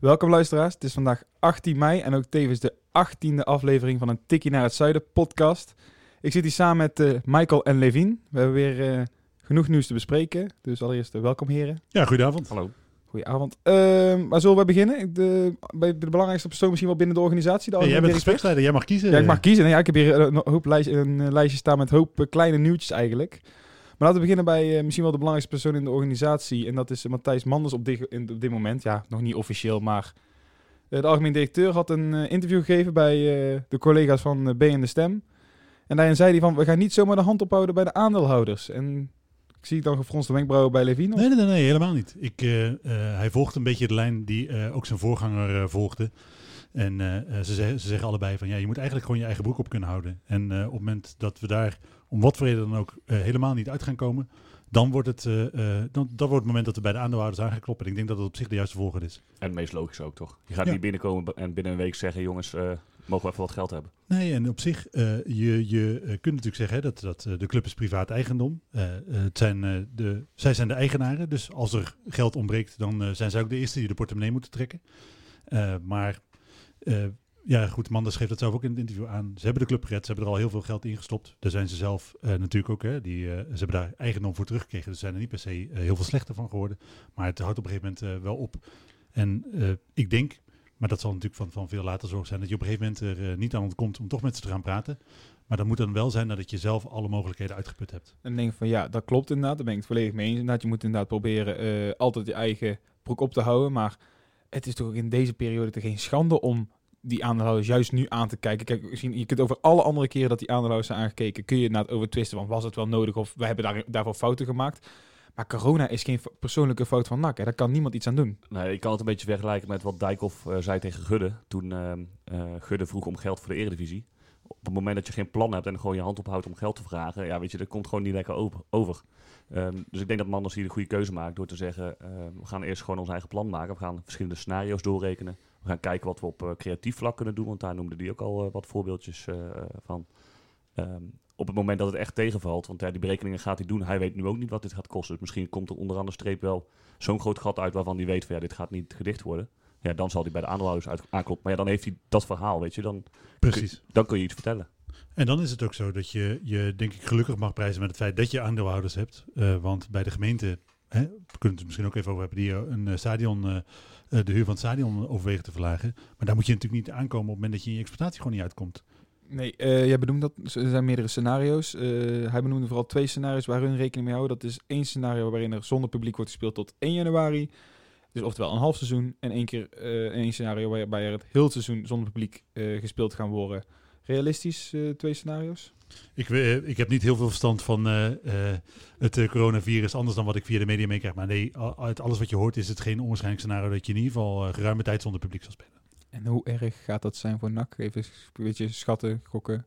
Welkom luisteraars, het is vandaag 18 mei en ook tevens de 18e aflevering van een Tikkie naar het Zuiden podcast. Ik zit hier samen met eh, Michael en Levin. We hebben weer eh, genoeg nieuws te bespreken, dus allereerst uh, welkom heren. Ja, goedenavond. Hallo. Goedenavond. Uh, maar zullen we beginnen? De, bij de belangrijkste persoon misschien wel binnen de organisatie. De hey, jij bent gespreksleider, jij mag kiezen. Ja, ik mag kiezen. Nee, ja, ik heb hier een, hoop lijst, een lijstje staan met een hoop kleine nieuwtjes eigenlijk. Maar laten we beginnen bij uh, misschien wel de belangrijkste persoon in de organisatie. En dat is uh, Matthijs Manders op dit, in, op dit moment. Ja, nog niet officieel, maar uh, de algemeen directeur had een interview gegeven bij de collega's van B en de Stem. En daarin zei hij van, we gaan niet zomaar de hand ophouden bij de aandeelhouders. En ik zie dan gefronste wenkbrauwen bij Levine. Nee, nee, nee, nee, helemaal niet. Ik, hij volgt een beetje de lijn die ook zijn voorganger volgde. En ze, ze, zeggen allebei van, ja, je moet eigenlijk gewoon je eigen broek op kunnen houden. En op het moment dat we daar om wat voor reden dan ook uh, helemaal niet uit gaan komen, dan wordt het, dan, dat wordt het moment dat we bij de aandeelhouders aan gaan kloppen. En ik denk dat dat op zich de juiste volgorde is. En het meest logisch ook, toch? Je gaat ja. niet binnenkomen en binnen een week zeggen, jongens, mogen we even wat geld hebben. Nee, en op zich, je, je kunt natuurlijk zeggen hè, dat, dat de club is privaat eigendom. het zijn, de, zij zijn de eigenaren, dus als er geld ontbreekt, dan zijn zij ook de eerste die de portemonnee moeten trekken. maar ja, goed, Manders geeft dat zelf ook in het interview aan. Ze hebben de club gered, ze hebben er al heel veel geld in gestopt. Daar zijn ze zelf uh, natuurlijk ook, hè, die, uh, ze hebben daar eigendom voor teruggekregen. Dus ze zijn er niet per se heel veel slechter van geworden. Maar het houdt op een gegeven moment wel op. En ik denk, maar dat zal natuurlijk van, van veel later zorg zijn, dat je op een gegeven moment er niet aan ontkomt om toch met ze te gaan praten. Maar dat moet dan wel zijn dat je zelf alle mogelijkheden uitgeput hebt. En denk van ja, dat klopt inderdaad. Daar ben ik het volledig mee eens. Inderdaad, je moet inderdaad proberen altijd je eigen broek op te houden. Maar het is toch in deze periode te geen schande om die aandeelhouders juist nu aan te kijken. Kijk, je kunt over alle andere keren dat die aandeelhouders zijn aangekeken, kun je het over twisten van was het wel nodig of we hebben daar, daarvoor fouten gemaakt. Maar corona is geen persoonlijke fout van NAC. Hè. Daar kan niemand iets aan doen. Nee, ik kan het een beetje vergelijken met wat Dijkhoff uh, zei tegen Gudde. Toen uh, uh, Gudde vroeg om geld voor de Eredivisie. Op het moment dat je geen plan hebt en gewoon je hand ophoudt om geld te vragen, ja, weet je, dat komt gewoon niet lekker over. Um, dus ik denk dat Manders hier de goede keuze maakt door te zeggen, we gaan eerst gewoon ons eigen plan maken. We gaan verschillende scenario's doorrekenen. We gaan kijken wat we op uh, creatief vlak kunnen doen, want daar noemde die ook al uh, wat voorbeeldjes uh, van. Um, op het moment dat het echt tegenvalt, want ja, die berekeningen gaat hij doen. Hij weet nu ook niet wat dit gaat kosten. Dus misschien komt er onder andere streep wel zo'n groot gat uit waarvan hij weet van ja, dit gaat niet gedicht worden. Ja, dan zal hij bij de aandeelhouders uit, aankloppen. Maar ja, dan heeft hij dat verhaal, weet je. Dan, Precies. Kun, dan kun je iets vertellen. En dan is het ook zo dat je je, denk ik, gelukkig mag prijzen met het feit dat je aandeelhouders hebt. Uh, want bij de gemeente, hè, we kunnen het misschien ook even over hebben, die een uh, stadion... Uh, de huur van het stadion overwegen te verlagen. Maar daar moet je natuurlijk niet aankomen op het moment dat je in je exploitatie gewoon niet uitkomt. Nee, uh, jij benoemt dat. Er zijn meerdere scenario's. Uh, hij benoemde vooral twee scenario's waar hun rekening mee houden. Dat is één scenario waarin er zonder publiek wordt gespeeld tot 1 januari. Dus oftewel een half seizoen. En één keer uh, één scenario waarbij er het heel seizoen zonder publiek gespeeld gaan worden. Realistisch, twee scenario's? Ik, ik heb niet heel veel verstand van uh, uh, het coronavirus, anders dan wat ik via de media meekrijg. Maar nee, uit alles wat je hoort is het geen onwaarschijnlijk scenario dat je in ieder geval geruime tijd zonder publiek zal spelen. En hoe erg gaat dat zijn voor NAC? Even een beetje schatten, gokken.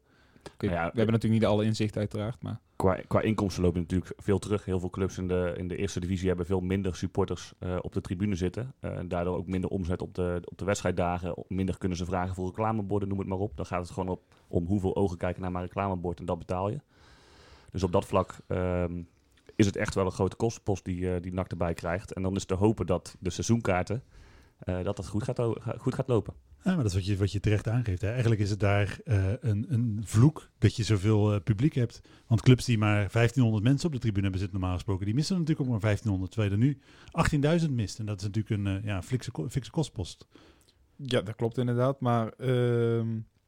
Okay, nou ja, we hebben natuurlijk niet alle inzicht uiteraard, maar... Qua, qua inkomsten lopen natuurlijk veel terug. Heel veel clubs in de, in de eerste divisie hebben veel minder supporters uh, op de tribune zitten. Uh, en daardoor ook minder omzet op de, op de wedstrijddagen. Minder kunnen ze vragen voor reclameborden, noem het maar op. Dan gaat het gewoon op om hoeveel ogen kijken naar mijn reclamebord en dat betaal je. Dus op dat vlak um, is het echt wel een grote kostenpost die, uh, die NAC erbij krijgt. En dan is te hopen dat de seizoenkaarten, dat dat goed gaat, goed gaat lopen. Ja, maar dat is wat je, wat je terecht aangeeft. Hè. Eigenlijk is het daar uh, een, een vloek dat je zoveel uh, publiek hebt. Want clubs die maar 1500 mensen op de tribune hebben zitten normaal gesproken, die missen natuurlijk ook maar 1500. Terwijl je er nu 18.000 mist. En dat is natuurlijk een uh, ja, fikse, fikse kostpost. Ja, dat klopt inderdaad. Maar uh...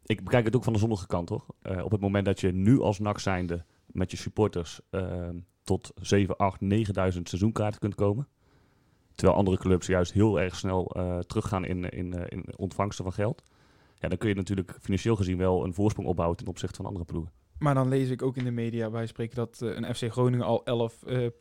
ik bekijk het ook van de zonnige kant, toch? op het moment dat je nu als NAC zijnde met je supporters tot 7, 8, 9.000 seizoenkaarten kunt komen. Terwijl andere clubs juist heel erg snel uh, teruggaan in, in, uh, in ontvangsten van geld. Ja, dan kun je natuurlijk financieel gezien wel een voorsprong opbouwen ten opzichte van andere ploegen. Maar dan lees ik ook in de media, wij spreken dat eh, een FC Groningen al 11 eh, eh,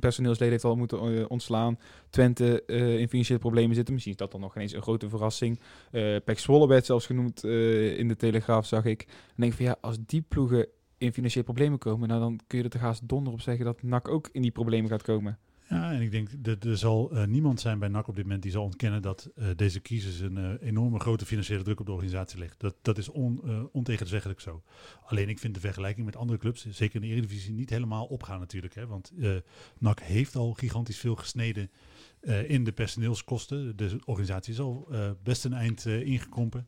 personeelsleden heeft al moeten eh, ontslaan. Twente eh, in financiële problemen zitten. Misschien is dat dan nog ineens een grote verrassing. Eh Pek Zwolle werd zelfs genoemd eh, in de Telegraaf, zag ik. Dan denk van ja, als die ploegen in financiële problemen komen, nou dan kun je er toch haast donder op zeggen dat NAC ook in die problemen gaat komen. Ja, en ik denk dat er zal eh, niemand zijn bij NAC op dit moment die zal ontkennen dat eh, deze crisis een eh, enorme grote financiële druk op de organisatie legt. Dat, dat is on, ontegenzeggelijk zo. Alleen ik vind de vergelijking met andere clubs, zeker in de Eredivisie, niet helemaal opgaan natuurlijk. Hè, want NAC heeft al gigantisch veel gesneden in de personeelskosten. De organisatie is al best een eind ingekrompen.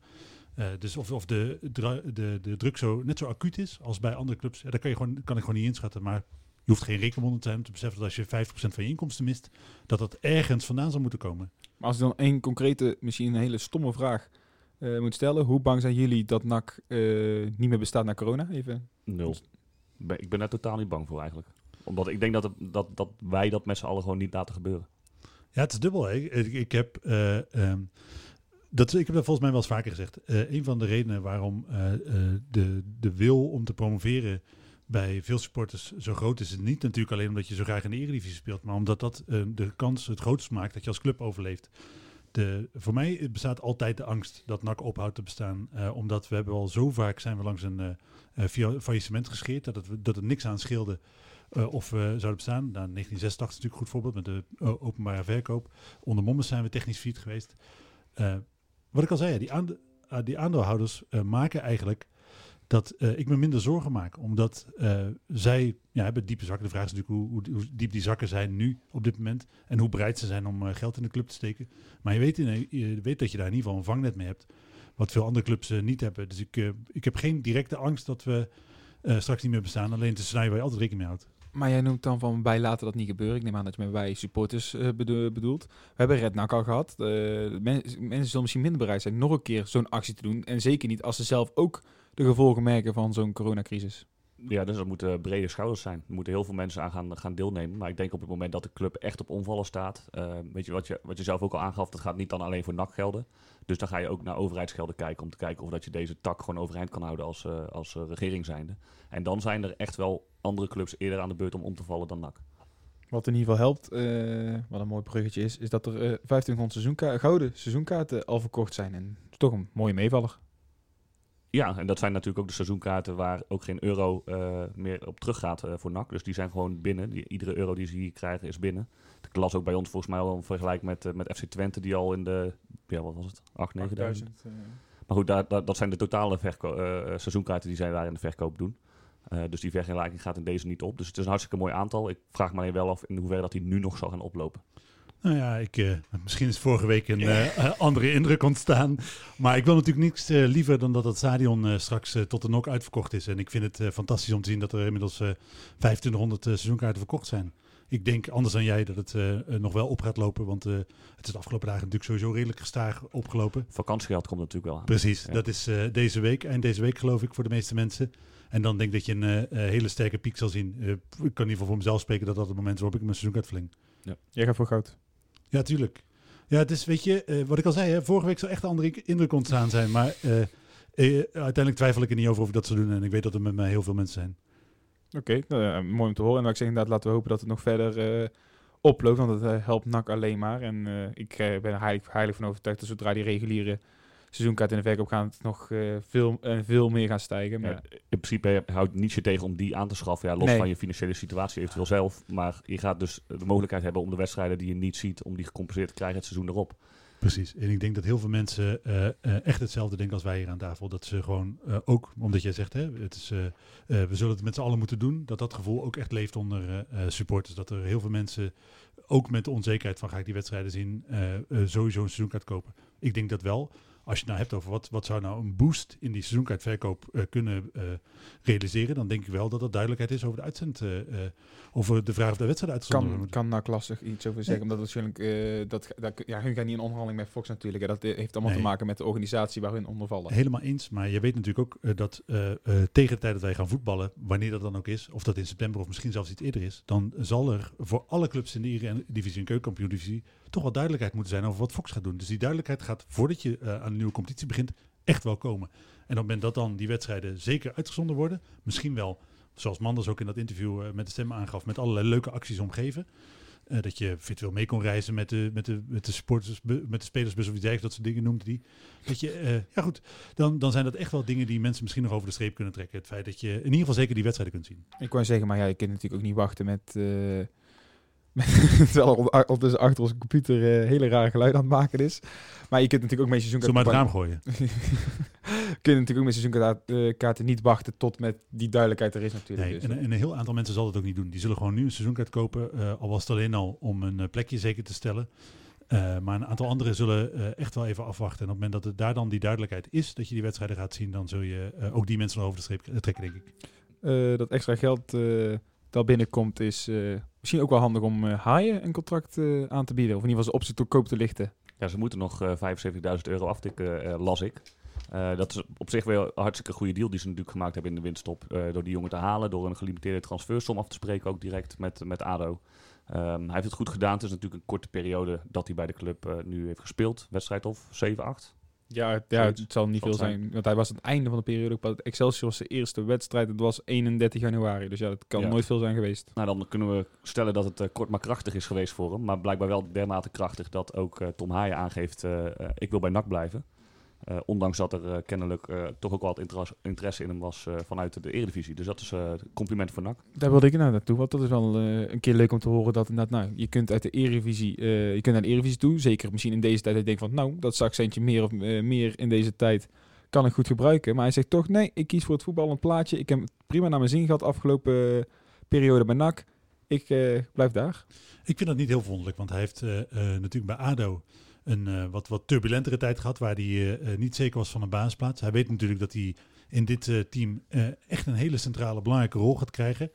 Dus of, of de, de, de druk zo, net zo acuut is als bij andere clubs, ja, dat kan, je gewoon, kan ik gewoon niet inschatten. Maar je hoeft geen rekenwonder te om te beseffen dat als je 50% van je inkomsten mist, dat dat ergens vandaan zal moeten komen. Maar als ik dan één concrete, misschien een hele stomme vraag eh, moet stellen. Hoe bang zijn jullie dat NAC eh, niet meer bestaat na corona? Even. Nul. Ik ben daar totaal niet bang voor eigenlijk. Omdat ik denk dat, het- dat, dat wij dat met z'n allen gewoon niet laten gebeuren. Ja, het is dubbel. Hè. Ik, ik, heb, eh, ehm, dat, ik heb dat volgens mij wel eens vaker gezegd. Eh, een van de redenen waarom eh, eh, de, de wil om te promoveren bij veel supporters zo groot is, is niet natuurlijk alleen omdat je zo graag in de Eredivisie speelt, maar omdat dat eh, de kans het grootst maakt dat je als club overleeft. De, voor mij bestaat altijd de angst dat NAC ophoudt te bestaan. eh, omdat we hebben al zo vaak zijn we langs een via- faillissement gescheerd. Dat het, dat het niks aan scheelde of we zouden bestaan. Nou, 1986 is natuurlijk een goed voorbeeld met de openbare verkoop. Onder Mommers zijn we technisch failliet geweest. Wat ik al zei, die, ah, die aandeelhouders maken eigenlijk dat eh, ik me minder zorgen maak. Omdat eh, zij ja, hebben diepe zakken. De vraag is natuurlijk hoe, hoe, diep die zakken zijn nu op dit moment. En hoe bereid ze zijn om eh, geld in de club te steken. Maar je weet, je weet dat je daar in ieder geval een vangnet mee hebt. Wat veel andere clubs niet hebben. Dus ik, ik heb geen directe angst dat we straks niet meer bestaan. Alleen het is waar je altijd rekening mee houdt. Maar jij noemt dan van wij laten dat niet gebeuren. Ik neem aan dat je met wij supporters bedo- bedoelt. We hebben Red al gehad. Eh, men- mensen zullen misschien minder bereid zijn nog een keer zo'n actie te doen. En zeker niet als ze zelf ook de gevolgen merken van zo'n coronacrisis. Ja, dus dat moeten brede schouders zijn. Er moeten heel veel mensen aan gaan, gaan deelnemen. Maar ik denk op het moment dat de club echt op omvallen staat. eh, weet je wat, je wat je zelf ook al aangaf, dat gaat niet dan alleen voor NAC gelden. Dus dan ga je ook naar overheidsgelden kijken om te kijken of dat je deze tak gewoon overeind kan houden als, eh, als eh, regering zijnde. En dan zijn er echt wel andere clubs eerder aan de beurt om om te vallen dan NAC. Wat in ieder geval helpt, eh, wat een mooi bruggetje is, is dat er eh 2500 seizoenka gouden seizoenkaarten al verkocht zijn. En dat is toch een mooie meevaller. Ja, en dat zijn natuurlijk ook de seizoenkaarten waar ook geen euro eh, meer op teruggaat eh voor NAC. Dus die zijn gewoon binnen. Die, iedere euro die ze hier krijgen is binnen. Ik las ook bij ons volgens mij wel een vergelijk met, eh, met FC Twente die al in de, ja wat was het, 8, 9.000. 8000. eh. Maar goed, daar, daar- dat zijn de totale seizoenkaarten die zij daar in de verkoop doen. Dus die vergelijking gaat in deze niet op. Dus het is een hartstikke mooi aantal. Ik vraag me alleen wel af in hoeverre dat die nu nog zal gaan oplopen. Nou ja, ik, eh, misschien is vorige week een eh, eh, andere indruk ontstaan. Maar ik wil natuurlijk niks eh, liever dan dat het stadion eh, straks tot de nok uitverkocht is. En ik vind het eh, fantastisch om te zien dat er inmiddels eh 2500 eh, seizoenkaarten verkocht zijn. Ik denk anders dan jij dat het nog wel op gaat lopen. Want eh, het is de afgelopen dagen natuurlijk sowieso redelijk gestaag opgelopen. Vakantiegeld komt natuurlijk wel aan. Precies, Ja. dat is eh, deze week. Eind deze week geloof ik voor de meeste mensen. En dan denk ik dat je een hele sterke piek zal zien. Eh, ik kan in ieder geval voor mezelf spreken dat dat het moment is waarop ik mijn seizoenkaart verleng. Jij gaat voor goud. Ja, tuurlijk. Ja, het is, weet je, eh, wat ik al zei, hè, vorige week zou echt een andere indruk ontstaan zijn. Maar eh, eh, uiteindelijk twijfel ik er niet over of ik dat zou doen. En ik weet dat er met mij heel veel mensen zijn. Oké, nou mooi om te horen. En wat ik zeg inderdaad, laten we hopen dat het nog verder oploopt. Want het helpt NAC alleen maar. En ik ben er heilig, heilig van overtuigd dat zodra die reguliere seizoenkaart in de verkoop gaan, het nog eh, veel, en veel meer gaan stijgen. Maar Ja, in principe houdt niets je tegen om die aan te schaffen. Ja, los Nee. van je financiële situatie eventueel zelf. Maar je gaat dus de mogelijkheid hebben om de wedstrijden die je niet ziet, om die gecompenseerd te krijgen het seizoen erop. Precies. En ik denk dat heel veel mensen eh, eh, echt hetzelfde denken als wij hier aan tafel. Dat ze gewoon eh, ook, omdat jij zegt, hè, het is, eh, eh, we zullen het met z'n allen moeten doen. Dat dat gevoel ook echt leeft onder eh, eh, supporters. Dat er heel veel mensen, ook met de onzekerheid van ga ik die wedstrijden zien, eh, eh, sowieso een seizoenkaart kopen. Ik denk dat wel. Als je het nou hebt over wat, wat zou nou een boost in die seizoenkaartverkoop eh, kunnen eh, realiseren, dan denk ik wel dat er duidelijkheid is over de uitzend, eh, over de vraag of de wedstrijd uitgezonden kan, kan NAC lastig iets over zeggen. Omdat eh, dat, dat, ja, hun gaan niet in onderhandeling met Fox natuurlijk. hè. Dat heeft allemaal Nee. te maken met de organisatie waar hun onder vallen. Helemaal eens, maar je weet natuurlijk ook dat tegen de tijd dat wij gaan voetballen, wanneer dat dan ook is, of dat in september of misschien zelfs iets eerder is, dan zal er voor alle clubs in de Eredivisie en keukenkampioen-divisie toch wel duidelijkheid moeten zijn over wat Fox gaat doen. Dus die duidelijkheid gaat, voordat je eh, aan een nieuwe competitie begint, echt wel komen. En op het moment dat dan die wedstrijden zeker uitgezonden worden, misschien wel, zoals Manders ook in dat interview eh, met de stem aangaf, met allerlei leuke acties omgeven. Eh, dat je virtueel mee kon reizen met de, met de, met de supporters, be- met de spelersbus of iets dergelijks, dat soort dingen noemde die. Dat je, ja goed, dan, dan zijn dat echt wel dingen die mensen misschien nog over de streep kunnen trekken. Het feit dat je in ieder geval zeker die wedstrijden kunt zien. Ik wou zeggen, maar ja, je kunt natuurlijk ook niet wachten met terwijl er ondertussen achter onze computer eh, hele rare geluiden aan het maken is. Maar je kunt natuurlijk ook met Zullen we maar het raam gooien? kun je natuurlijk ook met seizoenkaarten niet wachten tot met die duidelijkheid er is natuurlijk. Nee, Dus, en, en een heel aantal mensen zal dat ook niet doen. Die zullen gewoon nu een seizoenkaart kopen, eh, al was het alleen al om een eh, plekje zeker te stellen. Eh, maar een aantal anderen zullen eh, echt wel even afwachten. En op het moment dat het daar dan die duidelijkheid is, dat je die wedstrijden gaat zien, dan zul je eh, ook die mensen over de streep trekken, denk ik. eh, dat extra geld eh, dat binnenkomt is eh, misschien ook wel handig om eh, haaien een contract eh, aan te bieden. Of in ieder geval ze optie tot koop te lichten. Ja, ze moeten nog eh 75.000 euro aftikken, las ik. Dat is op zich wel een hartstikke goede deal die ze natuurlijk gemaakt hebben in de winststop. door die jongen te halen, door een gelimiteerde transfersom af te spreken, ook direct met, met ADO. Ehm, hij heeft het goed gedaan. Het is natuurlijk een korte periode dat hij bij de club nu heeft gespeeld. Wedstrijd of 7, 8. Ja, het- ja het zal niet veel zijn. Want hij was aan het einde van de periode ook. Excelsior was zijn eerste wedstrijd. Het was 31 januari. Dus ja, dat kan Ja. nooit veel zijn geweest. Nou, dan kunnen we stellen dat het eh, kort maar krachtig is geweest voor hem. Maar blijkbaar wel dermate krachtig dat ook eh, Tom Haaien aangeeft... eh, ik wil bij NAC blijven. Eh, ondanks dat er eh, kennelijk eh, toch ook wel wat interes- interesse in hem was eh, vanuit de Eredivisie. Dus dat is eh compliment voor NAC. Daar wilde ik nou naartoe. Want dat is wel eh, een keer leuk om te horen. Dat nou, je kunt uit de Eredivisie, eh, je kunt naar de Eredivisie toe. Zeker misschien in deze tijd. Dat je denkt van, nou, dat zakcentje meer of meer in deze tijd kan ik goed gebruiken. Maar hij zegt toch, nee, ik kies voor het voetballend plaatje. Ik heb prima naar mijn zin gehad afgelopen periode bij NAC. Ik eh, blijf daar. Ik vind dat niet heel verwonderlijk, want hij heeft natuurlijk bij ADO een eh, wat, wat turbulentere tijd gehad, waar hij eh, eh, niet zeker was van een basisplaats. Hij weet natuurlijk dat hij in dit team echt een hele centrale, belangrijke rol gaat krijgen.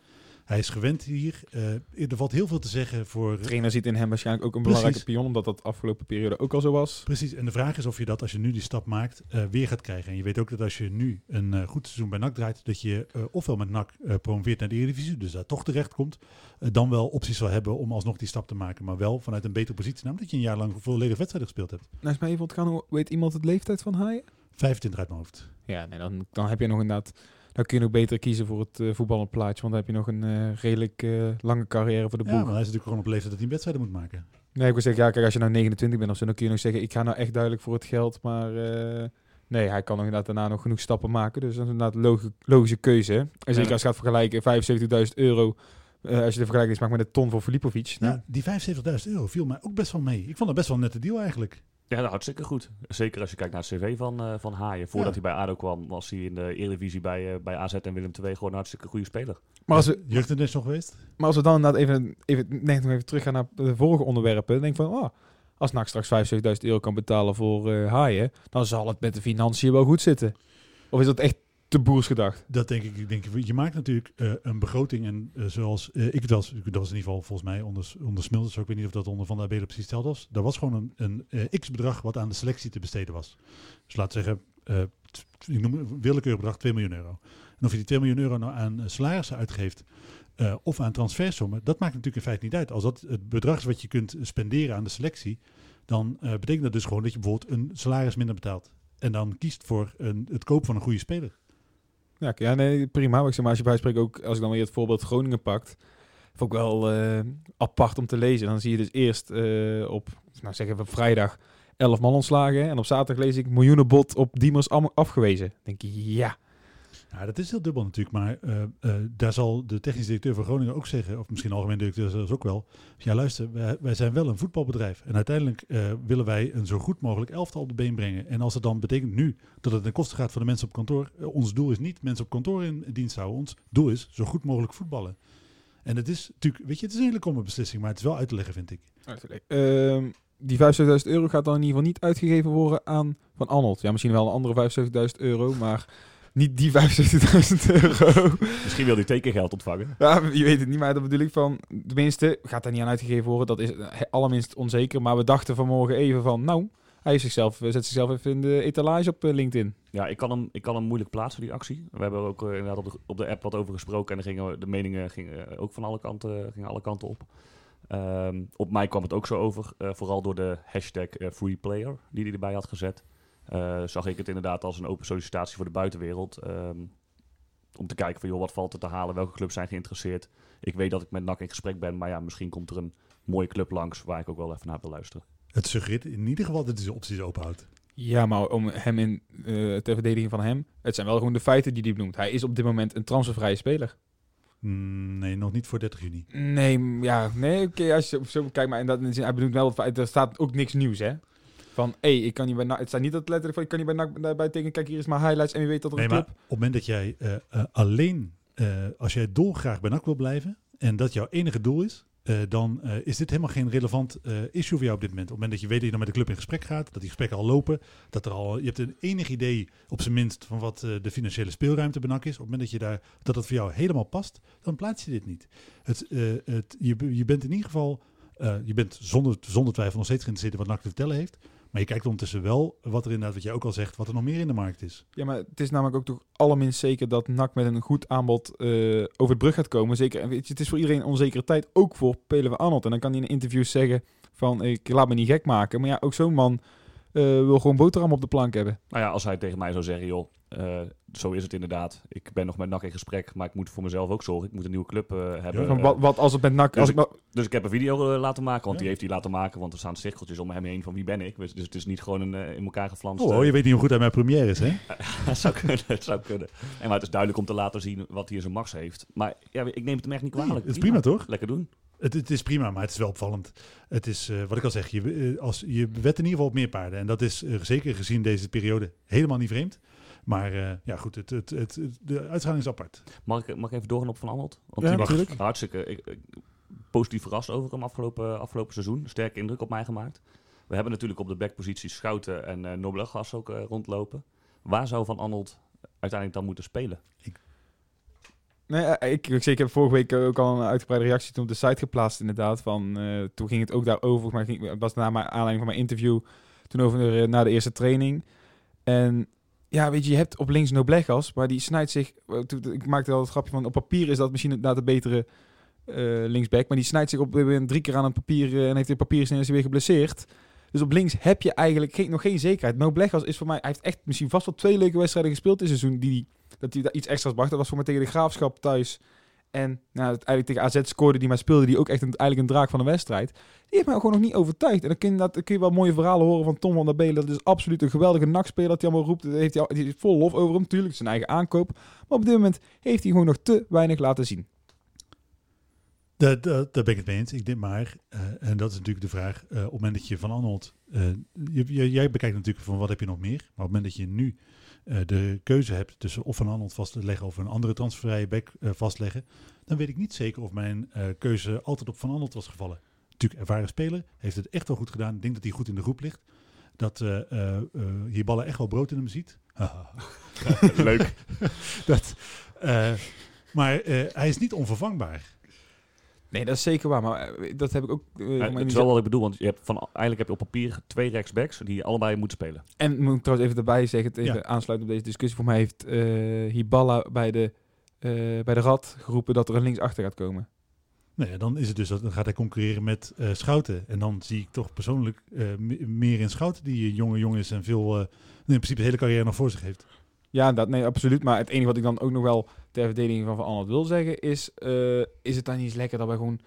Hij is gewend hier. Eh, er valt heel veel te zeggen voor... De trainer ziet in hem waarschijnlijk ook een Precies. belangrijke pion. Omdat dat afgelopen periode ook al zo was. Precies, en de vraag is of je dat als je nu die stap maakt eh, weer gaat krijgen. En je weet ook dat als je nu een eh, goed seizoen bij NAC draait, dat je ofwel met NAC promoveert naar de Eredivisie, dus daar toch terecht komt, dan wel opties zal hebben om alsnog die stap te maken. Maar wel vanuit een betere positie, namelijk dat je een jaar lang volledig wedstrijden gespeeld hebt. Nou is mij even ontgaan, hoe weet iemand het leeftijd van Haaien? 25 uit mijn hoofd. Ja, nee, dan, dan heb je nog inderdaad... Dan kun je nog beter kiezen voor het eh voetballend plaatje. Want dan heb je nog een eh, redelijk eh, lange carrière voor de Ja, boeg. maar hij is natuurlijk gewoon op leeftijd dat hij wedstrijden moet maken. Nee, ik wil zeggen, ja, kijk, als je nou 29 bent of zo, dan kun je nog zeggen, ik ga nou echt duidelijk voor het geld. Maar nee, hij kan nog inderdaad daarna nog genoeg stappen maken. Dus dat is inderdaad een logi- logische keuze. hè. En zeker Ja. als je gaat vergelijken, 75.000 euro, als je de vergelijking maakt met een ton voor Filipovic. Nou, Ja, die 75.000 euro viel mij ook best wel mee. Ik vond dat best wel een nette deal eigenlijk. Ja, nou, hartstikke goed. Zeker als je kijkt naar het cv van, eh, van Haaien. Voordat Ja. hij bij ADO kwam, was hij in de Eredivisie bij, eh, bij AZ en Willem II gewoon een hartstikke goede speler. maar, als we, Jeugdinternational geweest? maar als we dan inderdaad even, even, nee, nog even teruggaan naar de vorige onderwerpen, dan denk ik van, oh, als NAC straks 75.000 euro kan betalen voor eh Haaien, dan zal het met de financiën wel goed zitten. Of is dat echt te boers gedacht? Dat denk ik. ik denk, je maakt natuurlijk eh, een begroting en eh, zoals eh, ik was, dat was in ieder geval volgens mij onder, onder Smulders, ik weet niet of dat onder Van der Abelen precies steld was. Daar was gewoon een, een x-bedrag wat aan de selectie te besteden was. Dus laat zeggen, ik noem willekeurig bedrag 2 miljoen euro. En of je die 2 miljoen euro nou aan salarissen uitgeeft of aan transfersommen, dat maakt natuurlijk in feite niet uit. Als dat het bedrag is wat je kunt spenderen aan de selectie, dan betekent dat dus gewoon dat je bijvoorbeeld een salaris minder betaalt. En dan kiest voor een, het kopen van een goede speler. Ja, ja nee, prima. Maar ik zeg maar, als je bijspreekt ook, als ik dan weer het voorbeeld Groningen pakt, vond ik wel eh, apart om te lezen. Dan zie je dus eerst eh, op, nou zeggen we vrijdag, 11 man ontslagen. En op zaterdag lees ik miljoenenbod op Diemers afgewezen. Dan denk je, ja. Ja, dat is heel dubbel natuurlijk, maar eh, eh, daar zal de technisch directeur van Groningen ook zeggen, of misschien algemeen directeur zelfs ook wel. Ja, luister, wij, wij zijn wel een voetbalbedrijf en uiteindelijk eh, willen wij een zo goed mogelijk elftal op de been brengen. En als het dan betekent nu dat het ten koste gaat van de mensen op kantoor, ons doel is niet mensen op kantoor in dienst houden, ons doel is zo goed mogelijk voetballen. En het is natuurlijk, weet je, het is een hele komme beslissing, maar het is wel uit te leggen, vind ik. Ehm, die 75.000 euro gaat dan in ieder geval niet uitgegeven worden aan Van Arnold. Ja, misschien wel een andere 75.000 euro, maar niet die 75.000 euro. Misschien wil hij tekengeld ontvangen. Ja, je weet het niet, maar dat bedoel ik van... Tenminste, gaat daar niet aan uitgegeven worden. Dat is eh, allerminst onzeker. Maar we dachten vanmorgen even van... Nou, hij zichzelf, eh, zet zichzelf even in de etalage op eh, LinkedIn. Ja, ik kan, hem, ik kan hem moeilijk plaatsen, die actie. We hebben er ook inderdaad op de, op de app wat over gesproken. En gingen, de meningen gingen ook van alle kanten, gingen alle kanten op. Ehm, op mij kwam het ook zo over. vooral door de hashtag eh, freeplayer die hij erbij had gezet. Eh, zag ik het inderdaad als een open sollicitatie voor de buitenwereld. ehm, om te kijken van, joh, wat valt er te halen? Welke clubs zijn geïnteresseerd? Ik weet dat ik met NAC in gesprek ben, maar ja, misschien komt er een mooie club langs waar ik ook wel even naar wil luisteren. Het suggereert in ieder geval dat hij zijn opties openhoudt. Ja, maar om hem in eh ter verdediging van hem, het zijn wel gewoon de feiten die hij benoemt. Hij is op dit moment een transfervrije speler. Mm, nee, nog niet voor 30 juni. Nee, ja, nee, oké, als je zo kijkt, maar in dat zin, hij benoemt wel er staat ook niks nieuws, hè? Van, hé, ik kan niet bij NAC, het staat niet dat letterlijk van, ik kan niet bij NAC bij, tekenen, kijk, hier is mijn highlights en wie weet dat er Nee, een maar club... op het moment dat jij eh, eh, alleen, eh, als jij dolgraag bij NAC wil blijven en dat jouw enige doel is, dan is dit helemaal geen relevant issue voor jou op dit moment. Op het moment dat je weet dat je dan met de club in gesprek gaat, dat die gesprekken al lopen, dat er al, je hebt een enig idee op zijn minst van wat de financiële speelruimte bij NAC is. Op het moment dat je daar, dat het voor jou helemaal past, dan plaats je dit niet. Het, het, je, je bent in ieder geval, je bent zonder, zonder twijfel nog steeds geïnteresseerd in wat NAC te vertellen heeft. Maar je kijkt ondertussen wel wat er inderdaad, wat jij ook al zegt, wat er nog meer in de markt is. Ja, maar het is namelijk ook toch allerminst zeker dat NAC met een goed aanbod eh, over het brug gaat komen. Zeker, weet je, het is voor iedereen een onzekere tijd, ook voor Pelewe Arnold. En dan kan hij in interviews zeggen van, ik laat me niet gek maken. Maar ja, ook zo'n man wil gewoon boterham op de plank hebben. Nou ja, als hij tegen mij zou zeggen, joh, eh, zo is het inderdaad. Ik ben nog met NAC in gesprek, maar ik moet voor mezelf ook zorgen. Ik moet een nieuwe club eh, hebben. Van, Eh, wat, wat als het met NAC... dus Als ik, nou- Dus ik heb een video eh, laten maken, want Ja. die heeft hij laten maken. Want er staan cirkeltjes om hem heen van wie ben ik. Dus, dus het is niet gewoon een eh, in elkaar geflanst... Oh, eh, je weet niet hoe goed hij mijn première is, hè? het zou kunnen, het zou kunnen. En maar het is duidelijk om te laten zien wat hij in zijn max heeft. Maar ja, ik neem het hem echt niet kwalijk. Het is prima, toch? Lekker doen. Het, het is prima, maar het is wel opvallend. Het is, eh, wat ik al zeg, je, eh, als, je wet in ieder geval op meer paarden. En dat is eh, zeker gezien deze periode helemaal niet vreemd. Maar eh, ja, goed, het, het, het, het- de uitschaling is apart. Mag ik, mag ik even doorgaan op Van? Want Ja, natuurlijk. hartstikke ik, ik- positief verrast over hem afgelopen, afgelopen seizoen. Sterke indruk op mij gemaakt. We hebben natuurlijk op de backposities Schouten en eh Nobelegas ook eh, rondlopen. Waar zou Van Arnold uiteindelijk dan moeten spelen? Nee, eh, ik, ik, ik heb vorige week ook al een uitgebreide reactie toen op de site geplaatst inderdaad. Van, eh, toen ging het ook daarover, maar ging, het was na mijn aanleiding van mijn interview toen over eh, na de eerste training. En ja, weet je, je hebt op links Noblegas, maar die snijdt zich... Ik maakte al het grapje van, op papier is dat misschien inderdaad de betere eh, linksback. Maar die snijdt zich op drie keer aan een papier en heeft een papier is weer geblesseerd. Dus op links heb je eigenlijk geen, nog geen zekerheid. Noblegas is voor mij... Hij heeft echt misschien vast wel twee leuke wedstrijden gespeeld dit seizoen die dat hij daar iets extra's bracht. Dat was voor mij tegen de Graafschap thuis. En nou, eigenlijk tegen AZ scoorde die, maar speelde die ook echt een, eigenlijk een draak van de wedstrijd. Die heeft mij gewoon nog niet overtuigd. En dan kun je, dat, kun je wel mooie verhalen horen van Tom van der Belen. Dat is absoluut een geweldige nakspeler dat hij allemaal roept. Heeft hij, die is vol lof over hem, natuurlijk. zijn eigen aankoop. Maar op dit moment heeft hij gewoon nog te weinig laten zien. Daar, daar, daar ben ik het mee eens. Ik denk maar, eh, en dat is natuurlijk de vraag, eh, op het moment dat je Van Arnold... eh, je, jij bekijkt natuurlijk van wat heb je nog meer. Maar op het moment dat je nu de keuze hebt tussen of Van Arnold vast te leggen of een andere transfervrije back vastleggen, dan weet ik niet zeker of mijn keuze altijd op Van Arnold was gevallen. Natuurlijk ervaren speler, heeft het echt wel goed gedaan. Ik denk dat hij goed in de groep ligt. Dat hier ballen echt wel brood in hem ziet. Leuk. dat, maar hij is niet onvervangbaar. Nee, dat is zeker waar. Maar eh, dat heb ik ook... eh, Ja, mij is wel wat ik bedoel, want je hebt van, eigenlijk heb je op papier twee rechtsbacks die allebei moeten spelen. En moet ik trouwens even erbij zeggen, even Ja. aansluiten op deze discussie. Voor mij heeft eh Hiballa bij de, eh, bij de Rad geroepen dat er een linksachter gaat komen. Nou ja, dan is het dus dat dan gaat hij concurreren met eh, Schouten. En dan zie ik toch persoonlijk eh, me- meer in Schouten die een jonge jongen is en veel eh, in principe de hele carrière nog voor zich heeft. Ja, dat, nee, absoluut. Maar het enige wat ik dan ook nog wel ter verdediging van Van Arnold wil zeggen is... eh, is het dan niet lekker dat we gewoon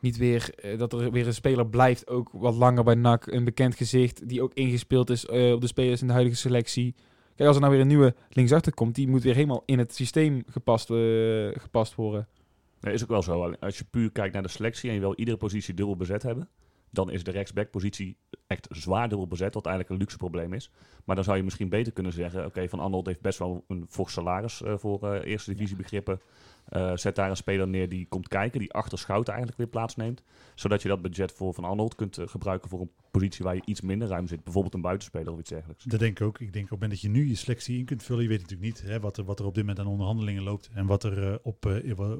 niet weer... eh, dat er weer een speler blijft, ook wat langer bij NAC. Een bekend gezicht die ook ingespeeld is eh, op de spelers in de huidige selectie. Kijk, als er nou weer een nieuwe linksachter komt... die moet weer helemaal in het systeem gepast, gepast worden. Is ook wel zo. Als je puur kijkt naar de selectie en je wil iedere positie dubbel bezet hebben, dan is de rechtsback-positie echt zwaar dubbel bezet, wat eigenlijk een luxe probleem is. Maar dan zou je misschien beter kunnen zeggen, oké, Van Arnold heeft best wel een fors salaris eh, voor eh, eerste divisie Eh, zet daar een speler neer die komt kijken, die achter Schouten eigenlijk weer plaatsneemt. Zodat je dat budget voor Van Arnold kunt eh, gebruiken voor een positie waar je iets minder ruim zit. Bijvoorbeeld een buitenspeler of iets dergelijks. Dat denk ik ook. Ik denk op het moment dat je nu je selectie in kunt vullen, je weet natuurlijk niet hè, wat, er, wat er op dit moment aan onderhandelingen loopt en wat er eh, op,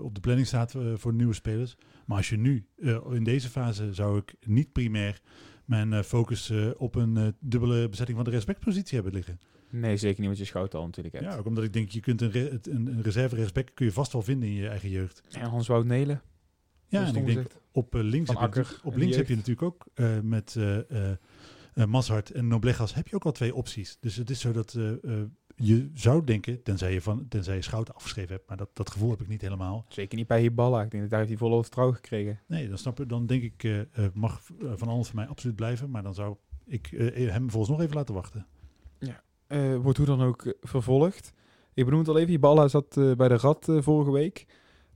op de planning staat voor nieuwe spelers. Maar als je nu, in deze fase, zou ik niet primair mijn focus op een dubbele bezetting van de respectpositie hebben liggen. Nee, zeker niet, want je schout al natuurlijk hebt. Ja, ook omdat ik denk, je kunt een, re- een, een reserve respect kun je vast wel vinden in je eigen jeugd. En Hans-Wout Nelen. Ja, en ik denk op eh, links, heb je, op links heb je natuurlijk ook eh, met Mazhart en Noblegas heb je ook al twee opties. Dus het is zo dat je zou denken, tenzij je, van, tenzij je Schouten afgeschreven hebt, maar dat, dat gevoel heb ik niet helemaal. Zeker niet bij Hiballa. Ik denk dat daar heeft hij volle vertrouwen gekregen. Nee, dan snap ik, dan denk ik, mag Van Alles voor mij absoluut blijven, maar dan zou ik hem volgens nog even laten wachten. Eh, wordt hoe dan ook eh, vervolgd. Ik benoem het al even. Hiballa zat eh, bij de eh, vorige week.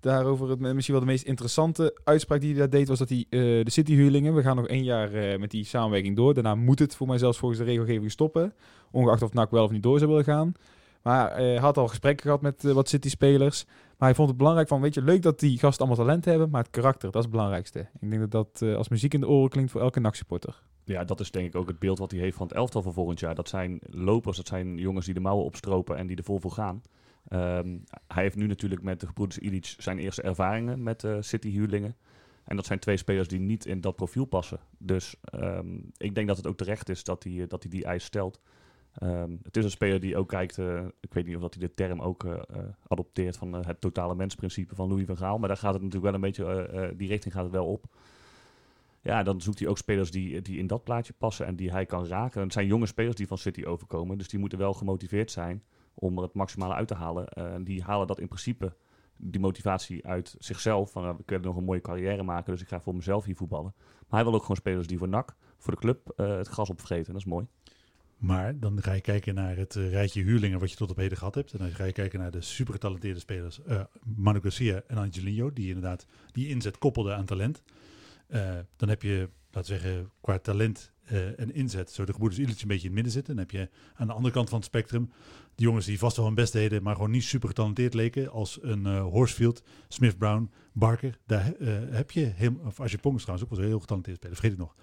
Daarover het, misschien wel de meest interessante uitspraak die hij daar deed, was dat hij de cityhuurlingen, we gaan nog één jaar met die samenwerking door. Daarna moet het voor mij zelfs volgens de regelgeving stoppen. Ongeacht of NAC wel of niet door zou willen gaan. Maar hij had al gesprekken gehad met wat City-spelers. Maar hij vond het belangrijk van, weet je, leuk dat die gasten allemaal talent hebben, maar het karakter, dat is het belangrijkste. Ik denk dat dat als muziek in de oren klinkt voor elke NAC-supporter. Ja, dat is denk ik ook het beeld wat hij heeft van het elftal van volgend jaar. Dat zijn lopers, dat zijn jongens die de mouwen opstropen en die er vol voor gaan. Ehm, hij heeft nu natuurlijk met de gebroeders Ilic zijn eerste ervaringen met eh, City-huurlingen. En dat zijn twee spelers die niet in dat profiel passen. Dus ehm, ik denk dat het ook terecht is dat hij, eh, dat hij die eis stelt. Ehm, het is een speler die ook kijkt, eh, ik weet niet of dat hij de term ook adopteert van het totale mensprincipe van Louis van Gaal. Maar daar gaat het natuurlijk wel een beetje, die richting gaat het wel op. Ja, dan zoekt hij ook spelers die, die in dat plaatje passen en die hij kan raken. En het zijn jonge spelers die van City overkomen, dus die moeten wel gemotiveerd zijn om er het maximale uit te halen. Eh, en die halen dat in principe, die motivatie uit zichzelf. Van, uh, ik wil nog een mooie carrière maken, dus ik ga voor mezelf hier voetballen. Maar hij wil ook gewoon spelers die voor NAC, voor de club, eh, het gras opvreten. Dat is mooi. Maar dan ga je kijken naar het eh, rijtje huurlingen wat je tot op heden gehad hebt. En dan ga je kijken naar de super getalenteerde spelers. Manu Garcia en Angelino, die inderdaad die inzet koppelden aan talent. Eh, dan heb je, laten we zeggen, qua talent eh, en inzet, zo de gebroeders Illich een beetje in het midden zitten. Dan heb je aan de andere kant van het spectrum die jongens die vast wel hun best deden, maar gewoon niet super getalenteerd leken. Als een eh Horsfield, Smith Brown, Barker. Daar heb je, heel, of als je Pong is trouwens ook wel heel getalenteerd speler, vergeet ik nog.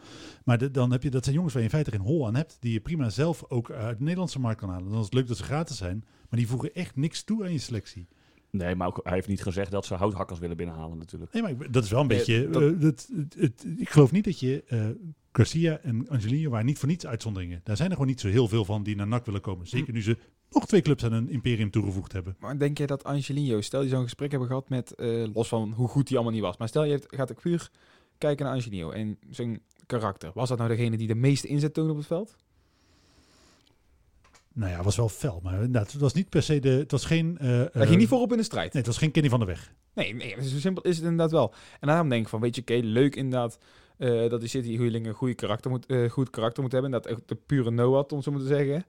Maar dan heb je, dat zijn jongens waar je in feite geen hol aan hebt, die je prima zelf ook uit de Nederlandse markt kan halen. Dan is het leuk dat ze gratis zijn, maar die voegen echt niks toe aan je selectie. Nee, maar ook, hij heeft niet gezegd dat ze houthakkers willen binnenhalen natuurlijk. Nee, maar ik- dat is wel een Nee, beetje. dat- eh, dat, het, het- ik geloof niet dat je. eh Garcia en Angelino waren niet voor niets uitzonderingen. Daar zijn er gewoon niet zo heel veel van die naar NAC willen komen. Zeker nu ze nog twee clubs aan hun imperium toegevoegd hebben. Maar denk jij dat Angelino, stel je zo'n gesprek hebben gehad met, eh, los van hoe goed hij allemaal niet was, maar stel je hebt, gaat ook puur kijken naar Angelino en zijn karakter. Was dat nou degene die de meeste inzet toonde op het veld? Nou ja, was wel fel. Maar inderdaad, het was niet per se de. Het was geen. eh, Hij eh, ging niet voorop in de strijd. Nee, het was geen Kenny van der Weg. Nee, nee, zo simpel is het inderdaad wel. En daarom denk ik van, weet je, oké, leuk inderdaad eh, dat die City huurling een goede karakter moet, goed karakter moet hebben. Dat echt de pure Noah, om zo maar te zeggen.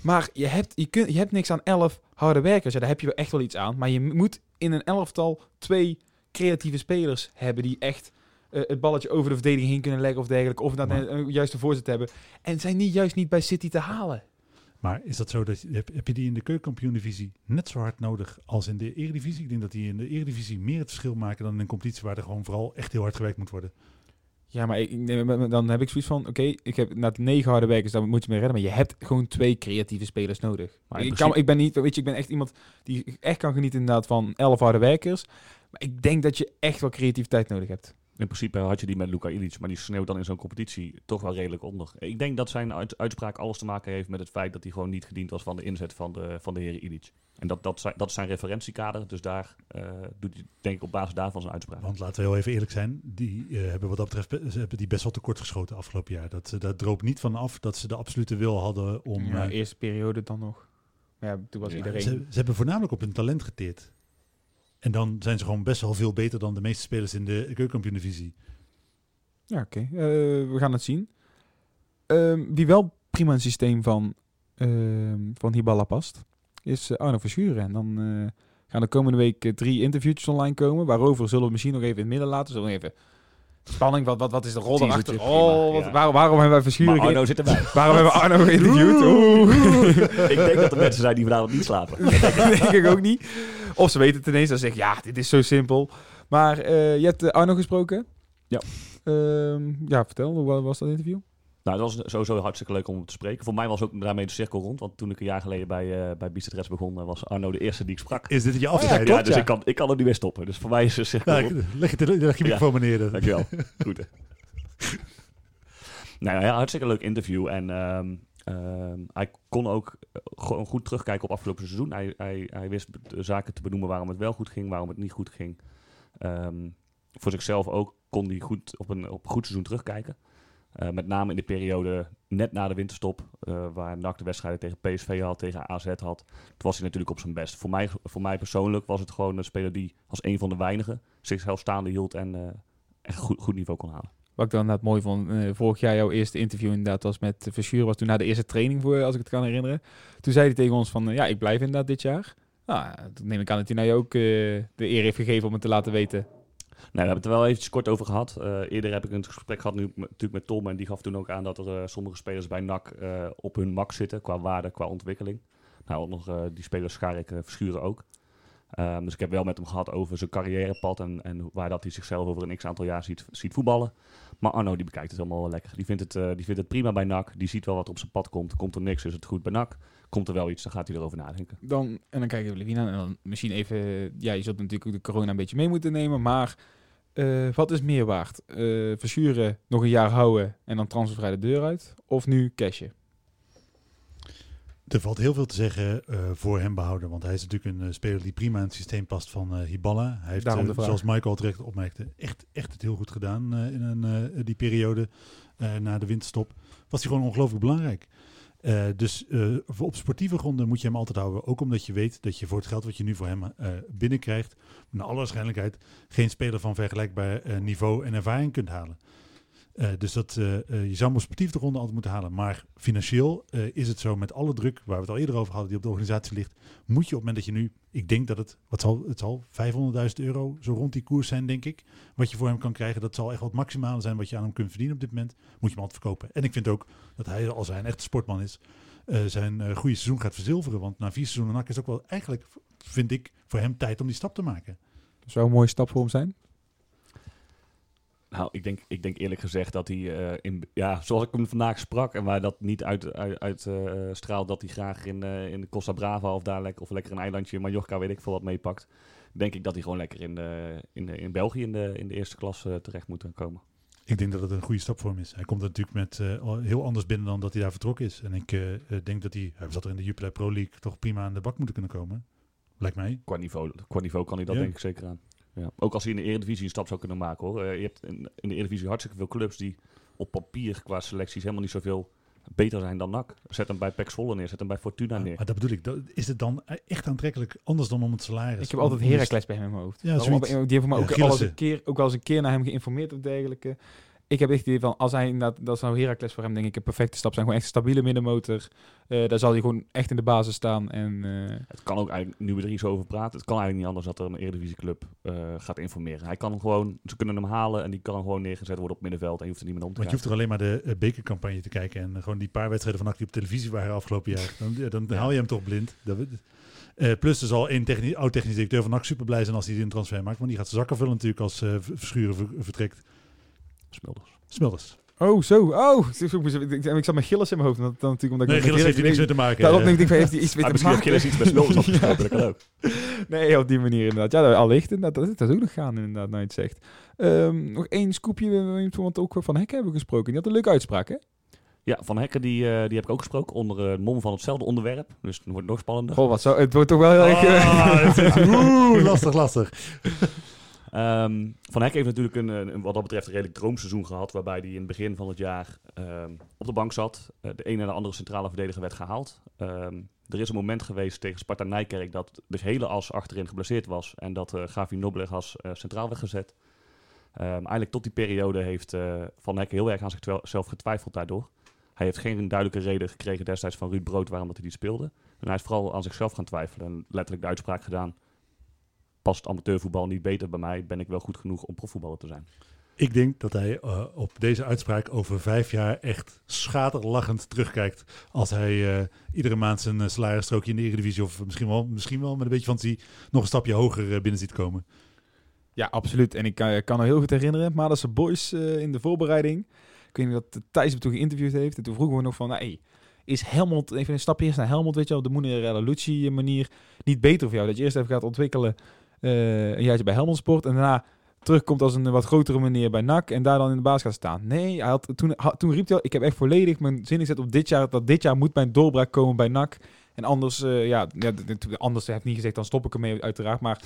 Maar je hebt, je, kunt, je hebt niks aan elf harde werkers. Ja, daar heb je wel echt wel iets aan. Maar je moet in een elftal twee creatieve spelers hebben die echt het balletje over de verdediging heen kunnen leggen of dergelijke. Of dat Maar- een, voorzet hebben. En zijn niet juist niet bij City te halen. Maar is dat zo dat je- heb, heb je die in de keukenkampioen-divisie net zo hard nodig als in de eredivisie? Ik denk dat die in de eredivisie meer het verschil maken dan in een competitie waar er gewoon vooral echt heel hard gewerkt moet worden. Ja, maar ik, dan heb ik zoiets van, oké, ik heb na negen harde werkers, daar moet je mee redden. Maar je hebt gewoon twee creatieve spelers nodig. Maar ik, principe- kan, ik ben niet, weet je, ik ben echt iemand die echt kan genieten inderdaad van elf harde werkers. Maar ik denk dat je echt wel creativiteit nodig hebt. In principe had je die met Luka Ilic, maar die sneeuwt dan in zo'n competitie toch wel redelijk onder. Ik denk dat zijn uit- uitspraak alles te maken heeft met het feit dat hij gewoon niet gediend was van de inzet van de, van de heren Ilic. En dat, dat, zijn, dat is zijn referentiekader, dus daar eh, doet hij denk ik op basis daarvan zijn uitspraak. Want laten we heel even eerlijk zijn, die eh, hebben wat dat betreft be- ze hebben die best wel tekort geschoten afgelopen jaar. Dat, dat droop niet van af dat ze de absolute wil hadden om. ja, eh, eerste periode dan nog. Maar ja, toen was Ja, iedereen... ze, ze hebben voornamelijk op hun talent geteerd. En dan zijn ze gewoon best wel veel beter dan de meeste spelers in de keukenkampioen-divisie. Ja, oké. Eh, we gaan het zien. Ehm, wie wel prima in het systeem van, ehm van Hiballa past, is eh, Arno Verschuren. En dan eh, gaan de komende week drie interviewtjes online komen. Waarover zullen we misschien nog even in het midden laten. Zullen we even... Spanning, wat, wat, wat is de rol prima, Oh, wat, waarom, waarom hebben wij Verschuren... Arno zit erbij. Waarom hebben we Arno geïnterviewd? Ik denk dat er mensen zijn die vanavond niet slapen. dat denk ik ook niet. Of ze weten het ineens en zeggen, ja, dit is zo simpel. Maar eh, je hebt eh, Arno gesproken. Ja. Ehm, ja, vertel, hoe wa- was dat interview? Nou, dat was sowieso hartstikke leuk om te spreken. Voor mij was ook daarmee de cirkel rond. Want toen ik een jaar geleden bij, uh, bij Bicetres begon, uh, was Arno de eerste die ik sprak. Is dit je afscheid? ja, dus ja. ik kan, ik kan er nu weer stoppen. Dus voor mij is de cirkel Nou, rond. leg je, de- leg je Ja. microfoon maar neer. Dankjewel. Goed. hè. nou ja, hartstikke leuk interview. En ehm, ehm, hij kon ook eh, gewoon goed terugkijken op afgelopen seizoen. Hij, hij, hij wist de zaken te benoemen waarom het wel goed ging, waarom het niet goed ging. Ehm, voor zichzelf ook kon hij goed op een, op een goed seizoen terugkijken. Eh, met name in de periode net na de winterstop, eh, waar NAC de wedstrijden tegen PSV had, tegen AZ had. Toen was hij natuurlijk op zijn best. Voor mij, voor mij persoonlijk was het gewoon een speler die als een van de weinigen zichzelf staande hield en eh, echt goed, goed niveau kon halen. Wat ik dan inderdaad mooi vond, vorig jaar jouw eerste interview inderdaad was met Verschuren, was toen na de eerste training voor, als ik het kan herinneren. Toen zei hij tegen ons van, ja, ik blijf inderdaad dit jaar. Nou, toen neem ik aan dat hij nou je ook de eer heeft gegeven om het te laten weten. Nou, we hebben het er wel eventjes kort over gehad. Eh, eerder heb ik een gesprek gehad nu, natuurlijk met Tom. En die gaf toen ook aan dat er eh, sommige spelers bij NAC eh, op hun max zitten. Qua waarde, qua ontwikkeling. Nou, nog die spelers schaar ik verschuren ook. Ehm, dus ik heb wel met hem gehad over zijn carrièrepad. En, en waar dat hij zichzelf over een x-aantal jaar ziet, ziet voetballen. Maar Arno, die bekijkt het allemaal wel lekker. Die vindt het, eh, die vindt het prima bij NAC. Die ziet wel wat op zijn pad komt. Komt er niks, is het goed bij NAC. Komt er wel iets, dan gaat hij erover nadenken. Dan, en dan kijken we Levina en dan misschien even, ja, je zult natuurlijk de corona een beetje mee moeten nemen, maar eh, wat is meer waard? Eh Verschuren nog een jaar houden en dan transfervrij de deur uit? Of nu cashen? Er valt heel veel te zeggen eh, voor hem behouden. Want hij is natuurlijk een eh, speler die prima in het systeem past van eh Hiballa. Hij heeft, zoals Michael terecht opmerkte, echt, echt het heel goed gedaan in een, die periode na de winterstop. Was hij gewoon ongelooflijk belangrijk. Dus op sportieve gronden moet je hem altijd houden. Ook omdat je weet dat je voor het geld wat je nu voor hem binnenkrijgt, naar alle waarschijnlijkheid geen speler van vergelijkbaar niveau en ervaring kunt halen. Eh, dus dat, eh, eh, je zou hem op sportieve gronden altijd moeten halen. Maar financieel is het zo met alle druk waar we het al eerder over hadden, die op de organisatie ligt, moet je op het moment dat je nu, ik denk dat het, wat zal, het zal 500.000 euro zo rond die koers zijn, denk ik, wat je voor hem kan krijgen. Dat zal echt wat maximale zijn wat je aan hem kunt verdienen op dit moment. Moet je hem altijd verkopen. En ik vind ook dat hij, als hij een echte sportman is, zijn goede seizoen gaat verzilveren. Want na vier seizoenen NAC is ook wel eigenlijk, vind ik, voor hem tijd om die stap te maken. Zou een mooie stap voor hem zijn. Nou, ik denk, ik denk eerlijk gezegd dat hij, eh, in, ja, zoals ik hem vandaag sprak en waar dat niet uit, uit, uit eh, straalt dat hij graag in, eh, in de Costa Brava of daar lekker, of lekker een eilandje Mallorca, weet ik veel wat meepakt. Denk ik dat hij gewoon lekker in, de, in, de, in België in de, in de eerste klas terecht moet komen. Ik denk dat het een goede stap voor hem is. Hij komt er natuurlijk met heel anders binnen dan dat hij daar vertrokken is. En ik denk dat hij, hij zat er in de Jupiler Pro League, toch prima aan de bak moeten kunnen komen. Lijkt mij. Qua niveau, qua niveau kan hij dat Ja. denk ik zeker aan. Ja. Ook als hij in de Eredivisie een stap zou kunnen maken hoor. Eh, je hebt in, in de Eredivisie hartstikke veel clubs die op papier qua selecties helemaal niet zoveel beter zijn dan NAC. Zet hem bij PEC Zwolle neer, zet hem bij Fortuna neer. Maar dat bedoel ik. Dat, is het dan echt aantrekkelijk anders dan om het salaris? Ik heb altijd Heracles bij hem in mijn hoofd. Ja, Daarom Die mij Ja, ook al eens, een keer, ook wel eens een keer naar hem geïnformeerd of dergelijke. Ik heb echt het idee van, als hij inderdaad, dat zou Heracles voor hem denk ik een perfecte stap zijn. Gewoon echt een stabiele middenmotor. Eh, daar zal hij gewoon echt in de basis staan. En eh, Het kan ook eigenlijk, nu we er hier zo over praten, het kan eigenlijk niet anders dat er een Eredivisieclub eh gaat informeren. Hij kan hem gewoon, ze kunnen hem halen en die kan gewoon neergezet worden op middenveld en je hoeft er niet meer om te Want je hoeft er alleen maar de bekercampagne te kijken en gewoon die paar wedstrijden van NAC die op televisie waren afgelopen jaar. Dan, ja, dan Ja. haal je hem toch blind. Dat, we- eh, plus er zal één techni- oud-technisch directeur van NAC super blij zijn als hij een transfer maakt. Want die gaat zijn zakken vullen natuurlijk als eh, V- Verschuren ver- vertrekt. Smulders. Smulders. Oh, zo. Oh, ik, ik, ik, ik zat met Gillis in mijn hoofd. Dat, dan natuurlijk omdat Nee, ik met Gilles heeft er niks mee te maken. Daarom Eh, denk ik, van, heeft hij iets mee Ah, te misschien heeft maken? Gilles iets met Smulders afgesproken, dat kan ook. Nee, op die manier inderdaad. Ja, dat- allicht inderdaad. Dat, dat is ook nog gaan inderdaad, nou je het zegt. Ehm, nog één scoopje, want ook van Hekken hebben we gesproken. Die had een leuke uitspraak, hè? Ja, Van Hekken die, eh, die heb ik ook gesproken onder eh, het mom van hetzelfde onderwerp. Dus het wordt nog spannender. Goh, wat zo. Het wordt toch wel heel erg... Ah, is- Oeh, lastig, lastig. Ehm, van Hekken heeft natuurlijk een, wat dat betreft een redelijk droomseizoen gehad. Waarbij hij in het begin van het jaar ehm, op de bank zat. Eh, de een en de andere centrale verdediger werd gehaald. Ehm, er is een moment geweest tegen Sparta Nijkerk dat de hele as achterin geblesseerd was. En dat eh Gavi Noblegas eh centraal werd gezet. Eigenlijk tot die periode heeft Van Hekken heel erg aan zichzelf getwijfeld daardoor. Hij heeft geen duidelijke reden gekregen destijds van Ruud Brood waarom dat hij niet speelde. En hij is vooral aan zichzelf gaan twijfelen. En letterlijk de uitspraak gedaan. Past amateurvoetbal niet beter bij mij? Ben ik wel goed genoeg om profvoetballer te zijn? Ik denk dat hij eh, op deze uitspraak over vijf jaar echt schaterlachend terugkijkt. Als hij eh, iedere maand zijn uh, salarisstrookje in de Eredivisie of misschien wel, misschien wel met een beetje fantasie nog een stapje hoger uh, binnen ziet komen. Ja, absoluut. En ik kan, kan me heel goed herinneren, maar dat ze boys uh, in de voorbereiding. Ik weet niet dat Thijs hem toen geïnterviewd heeft. En toen vroegen we nog van, nou, hey, is Helmond, even een stapje eerst naar Helmond, weet je wel, op de Moenerella Lucci manier, niet beter voor jou? Dat je eerst even gaat ontwikkelen, een jaartje bij Helmond Sport en daarna terugkomt als een wat grotere manier bij NAC en daar dan in de baas gaat staan. Nee, hij had, toen, toen riep hij al, ik heb echt volledig mijn zin gezet op dit jaar, dat dit jaar moet mijn doorbraak komen bij NAC. En anders, uh, ja, ja, anders heeft niet gezegd, dan stop ik ermee uiteraard, maar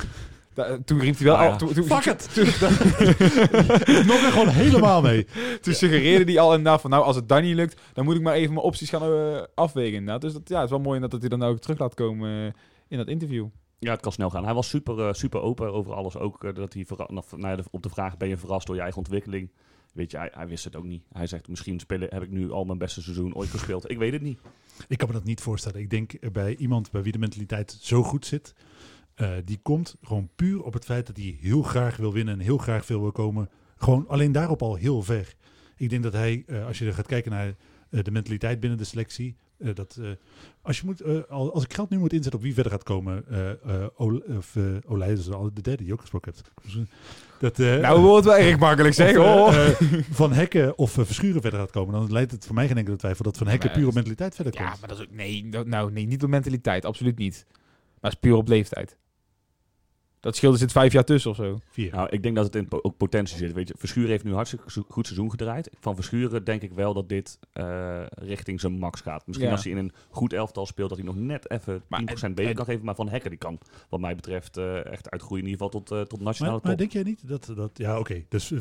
Da- toen riep hij wel... Ah, al- toen, toen, Fuck it! Toen, Nog er gewoon helemaal mee. toen suggereerde hij al inderdaad van... Nou, als het dan niet lukt, dan moet ik maar even mijn opties gaan eh, afwegen. inderdaad. Dus dat, ja, het is wel mooi dat hij dan ook terug laat komen eh, in dat interview. Ja, het kan snel gaan. Hij was super, eh, super open over alles. Ook eh, dat hij nou, op de vraag: ben je verrast door je eigen ontwikkeling? Weet je, hij, wist het ook niet. Hij zegt: misschien spelen, heb ik nu al mijn beste seizoen ooit gespeeld. Ik weet het niet. Ik kan me dat niet voorstellen. Ik denk eh, bij iemand bij wie de mentaliteit zo goed zit, die komt gewoon puur op het feit dat hij heel graag wil winnen en heel graag veel wil komen. Gewoon alleen daarop al heel ver. Ik denk dat hij, als je gaat kijken naar de mentaliteit binnen de selectie, eh, dat eh, als je moet, eh, al- als ik geld nu moet inzetten op wie verder gaat komen, of Olij, de derde die ook gesproken hebt. Dus, Dat, nou, wordt wel erg makkelijk zeggen. van Hekken of Verschuren verder gaat komen, dan leidt het voor mij geen enkele twijfel dat Van Hekken puur op mentaliteit verder komt. ja, maar dat is ook... Nee, dat- nou, nee, niet op mentaliteit. Absoluut niet. Maar het is puur op leeftijd. Dat scheelt er zit vijf jaar tussen of zo. Vier. Nou, ik denk dat het in po- ook potentie zit. Weet je, Verschuren heeft nu hartstikke goed seizoen gedraaid. Van Verschuren denk ik wel dat dit eh, richting zijn max gaat. Misschien Ja. als hij in een goed elftal speelt, dat hij nog net even 10% Maar beter en- kan geven. Maar Van Hekken die kan, wat mij betreft, eh, echt uitgroeien in ieder geval tot, eh, tot nationale Maar, maar top. denk jij niet dat, dat ja oké, dus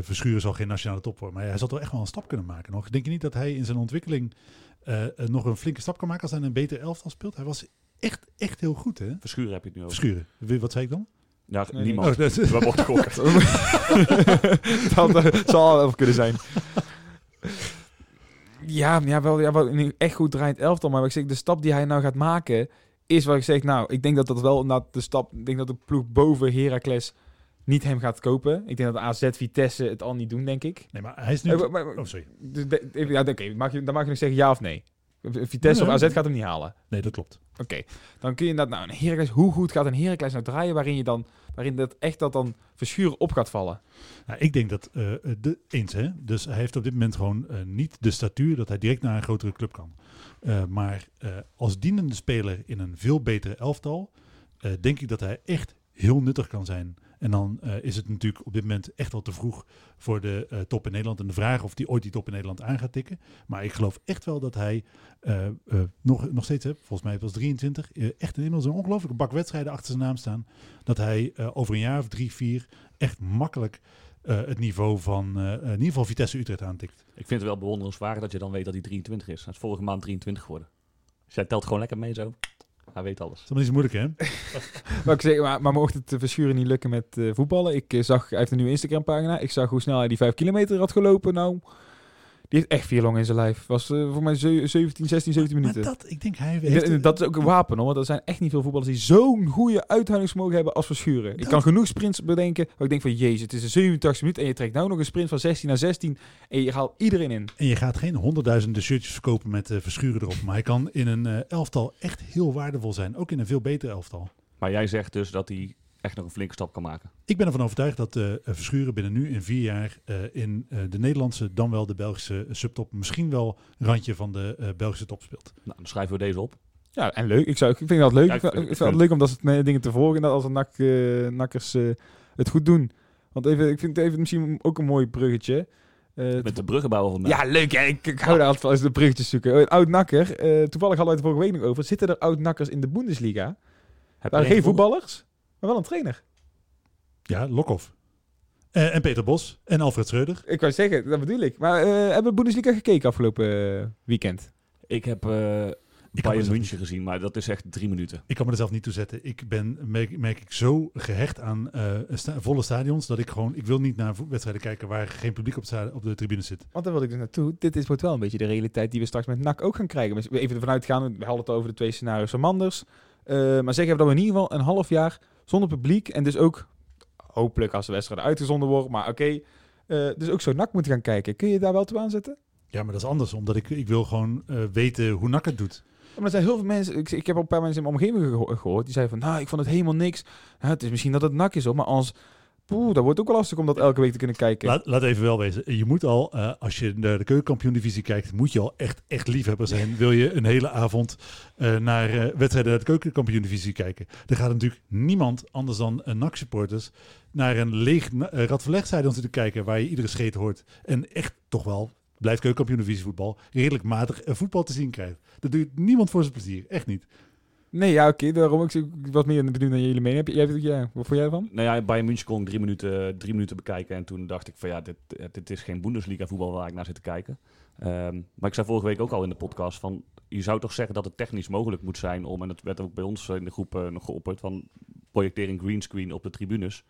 Verschuren zal geen nationale top worden, maar hij zal toch echt wel een stap kunnen maken nog. Denk je niet dat hij in zijn ontwikkeling nog een flinke stap kan maken als hij een beter elftal speelt? Hij was echt, echt heel goed hè? Verschuren heb je het nu over. Verschuren. Wie- Wat zei ik dan? Ja, Nee, niemand. Oh, dat We mochten gokken. dat eh, zal wel kunnen zijn. Ja, ja, wel, ja, wel echt goed draaiend elftal. Maar wat ik zeg, de stap die hij nou gaat maken, is wat ik zeg. Nou, ik denk dat dat wel inderdaad de stap. Ik denk dat de ploeg boven Heracles niet hem gaat kopen. Ik denk dat AZ Vitesse het al niet doen, denk ik. Nee, maar hij is nu... Eh, maar- maar- Oh, sorry. Dus ja, oké, mag je, dan mag je nog zeggen ja of nee. Vitesse Nee, of. AZ gaat hem niet halen. Nee, dat klopt. Oké, dan kun je dat nou een Heracles. Hoe goed gaat een Heracles nou draaien waarin je dan, waarin dat echt dat dan verschuren op gaat vallen? Nou, ik denk dat, eh, de, eens hè, dus hij heeft op dit moment gewoon eh, niet de statuur dat hij direct naar een grotere club kan. Eh, maar als dienende speler in een veel betere elftal, denk ik dat hij echt heel nuttig kan zijn. En dan eh, is het natuurlijk op dit moment echt wel te vroeg voor de eh, top in Nederland. En de vraag of hij ooit die top in Nederland aan gaat tikken. Maar ik geloof echt wel dat hij eh, nog, nog steeds, hè, volgens mij was 23, eh, echt inmiddels een ongelooflijke bak wedstrijden achter zijn naam staan. Dat hij over een jaar of drie, vier echt makkelijk het niveau van eh, in ieder geval Vitesse Utrecht aantikt. Ik vind het wel bewonderenswaardig dat je dan weet dat hij 23 is. Hij is vorige maand 23 geworden. Jij telt gewoon lekker mee zo. Hij weet alles. Dat is maar niet zo moeilijk, hè? Maar, ik zeg, maar, maar mocht het verschuren niet lukken met eh, voetballen? Ik eh, zag, hij heeft een nieuwe Instagram pagina. Ik zag hoe snel hij die 5 kilometer had gelopen. Nou, die heeft echt vier longen in zijn lijf. Was eh, voor mij ze- 17, 16, 17 Maar minuten. dat, ik denk, hij heeft... dat is ook een wapen, hoor. Want er zijn echt niet veel voetballers die zo'n goede uithoudingsvermogen hebben als verschuren. Ik kan genoeg sprints bedenken. Waar ik denk van, jezus, het is de 87 minuut en je trekt nou nog een sprint van 16 naar 16 en je haalt iedereen in. En je gaat geen honderdduizenden shirtjes verkopen met eh, verschuren erop. Maar hij kan in een eh, elftal echt heel waardevol zijn. Ook in een veel beter elftal. Maar jij zegt dus dat hij echt nog een flinke stap kan maken. Ik ben ervan overtuigd dat eh, Verschuren binnen nu in vier jaar eh, in eh, de Nederlandse, dan wel de Belgische subtop, misschien wel randje van de eh, Belgische top speelt. Nou, dan schrijven we deze op. Ja, en leuk. Ik, zou, ik vind dat leuk. Ja, ik, ik vind, ik ik vind het leuk om dat soort dingen te volgen. En dat als nak, eh, nakkers eh, het goed doen. Want even, ik vind het even misschien ook een mooi bruggetje. Eh, Met de bruggenbouwer van mij. ja, leuk. Hè? Ik, ik hou daar altijd van als de bruggetjes zoeken. Oh, Een oud nakker. eh, toevallig hadden we het vorige week nog over. Zitten er oud nakkers in de Bundesliga? Heb Er je waren geen voetballers, maar wel een trainer. Ja, Lokhoff. Eh, en Peter Bos en Alfred Schreuder. Ik wou zeggen, dat bedoel ik. Maar eh, hebben we Bundesliga gekeken afgelopen eh, weekend? Ik heb eh kan Bayern München gezien, maar dat is echt drie minuten. Ik kan me er zelf niet toe zetten. Ik ben, merk, merk ik, zo gehecht aan eh, sta- volle stadions dat ik gewoon, ik wil niet naar wedstrijden kijken waar geen publiek op, de tribune zit. Want daar wil ik dus naartoe. Dit is, wordt wel een beetje de realiteit die we straks met NAC ook gaan krijgen. Even ervan uitgaan, we hadden het over de twee scenario's van Manders. Eh, maar zeggen we dat we in ieder geval een half jaar zonder publiek en dus ook hopelijk als de wedstrijden uitgezonden worden, maar oké. eh, dus ook zo NAC moeten gaan kijken. Kun je daar wel toe aanzetten? Ja, maar dat is anders, omdat ik, ik wil gewoon eh, weten hoe NAC het doet. Maar er zijn heel veel mensen, ik, ik heb ook een paar mensen in mijn omgeving geho- gehoord, die zeiden van, nou, ik vond het helemaal niks. Het is misschien dat het NAC is, hoor, maar als, dat wordt ook wel lastig om dat elke week te kunnen kijken. Laat, even wel wezen. Je moet al, eh, als je naar de keukenkampioen-divisie kijkt, moet je al echt, echt liefhebber zijn. Wil je een hele avond eh, naar eh, wedstrijden uit de keukenkampioen-divisie kijken. Er gaat natuurlijk niemand anders dan uh, NAC-supporters naar een leeg uh, Radverlegstadion zitten kijken waar je iedere scheet hoort. En echt toch wel, blijft keukenkampioen-divisie voetbal, redelijk matig voetbal te zien krijgt. Dat doet niemand voor zijn plezier. Echt niet. Nee, ja, oké. daarom ik, was meer benieuwd naar jullie mening. Jij, ja, wat vond jij ervan? Nou ja, Bayern München kon ik drie minuten, drie minuten bekijken. En toen dacht ik van ja, dit, dit is geen Bundesliga voetbal waar ik naar zit te kijken. Ehm, maar ik zei vorige week ook al in de podcast van... Je zou toch zeggen dat het technisch mogelijk moet zijn om... En dat werd ook bij ons in de groep uh, nog geopperd van... Projecteer een greenscreen op de tribunes.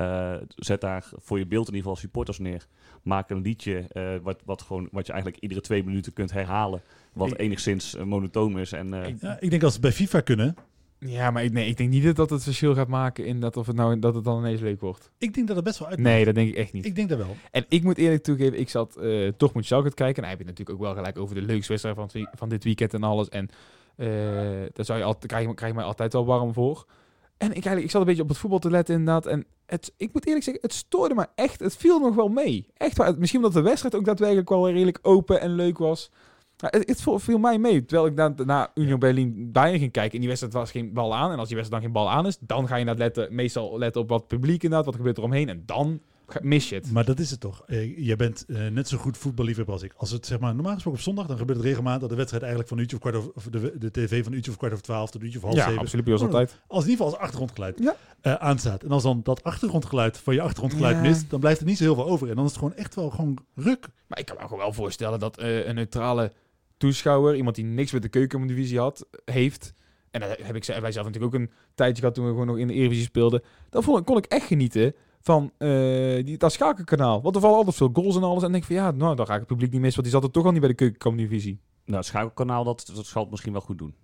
Uh, zet daar voor je beeld in ieder geval supporters neer. Maak een liedje uh, wat, wat, gewoon, wat je eigenlijk iedere twee minuten kunt herhalen. Wat Ik- enigszins uh, monotoon is. En, uh, Ja, ik denk als ze bij FIFA kunnen. Ja, maar ik, nee, ik denk niet dat dat het verschil gaat maken in dat, of het nou, dat het dan ineens leuk wordt. Ik denk dat het best wel uit. Nee, dat denk ik echt niet. Ik denk dat wel. En ik moet eerlijk toegeven, ik zat uh, toch moet Schalke te kijken. En hij heb je natuurlijk ook wel gelijk over de leukste wedstrijd van, het van dit weekend en alles. En uh, daar zou je altijd, krijg, krijg je mij altijd wel warm voor. En ik, eigenlijk, ik zat een beetje op het voetbal te letten inderdaad. En het, ik moet eerlijk zeggen, het stoorde me echt. Het viel nog wel mee. Echt waar. Misschien omdat de wedstrijd ook daadwerkelijk wel redelijk open en leuk was. Maar het, het viel- mij mee. Terwijl ik naar, naar Union Berlin Bayern ging kijken. In die wedstrijd was geen bal aan. En als die wedstrijd dan geen bal aan is, dan ga je naar letten, meestal letten op wat publiek inderdaad. Wat gebeurt er omheen. En dan mis je het. Maar dat is het toch. Eh, jij bent eh, net zo goed voetballiefhebber als ik. Als het zeg maar normaal gesproken op zondag, dan gebeurt het regelmatig dat de wedstrijd eigenlijk van een uurtje of kwart over, of de, de tv van een uurtje of kwart over twaalf tot een uurtje of half ja, zeven. absoluut. Bij ons Oh, altijd. Als in ieder geval als achtergrondgeluid Ja. eh, aanstaat. En als dan dat achtergrondgeluid van je achtergrondgeluid Ja. mist, dan blijft er niet zo heel veel over. En dan is het gewoon echt wel gewoon ruk. Maar ik kan me ook wel voorstellen dat eh, een neutrale toeschouwer, iemand die niks met de keukendivisie had, heeft. En dat heb ik zelf, wij zelf natuurlijk ook een tijdje gehad toen we gewoon nog in de Eredivisie speelden. Dan kon ik echt genieten van eh, die, dat schakelkanaal. Want er vallen altijd veel goals en alles. En dan denk ik van ja, nou dan ga ik het publiek niet missen, want die zat er toch al niet bij de keukendivisie. Nou, het schakelkanaal, dat, dat zal het misschien wel goed doen.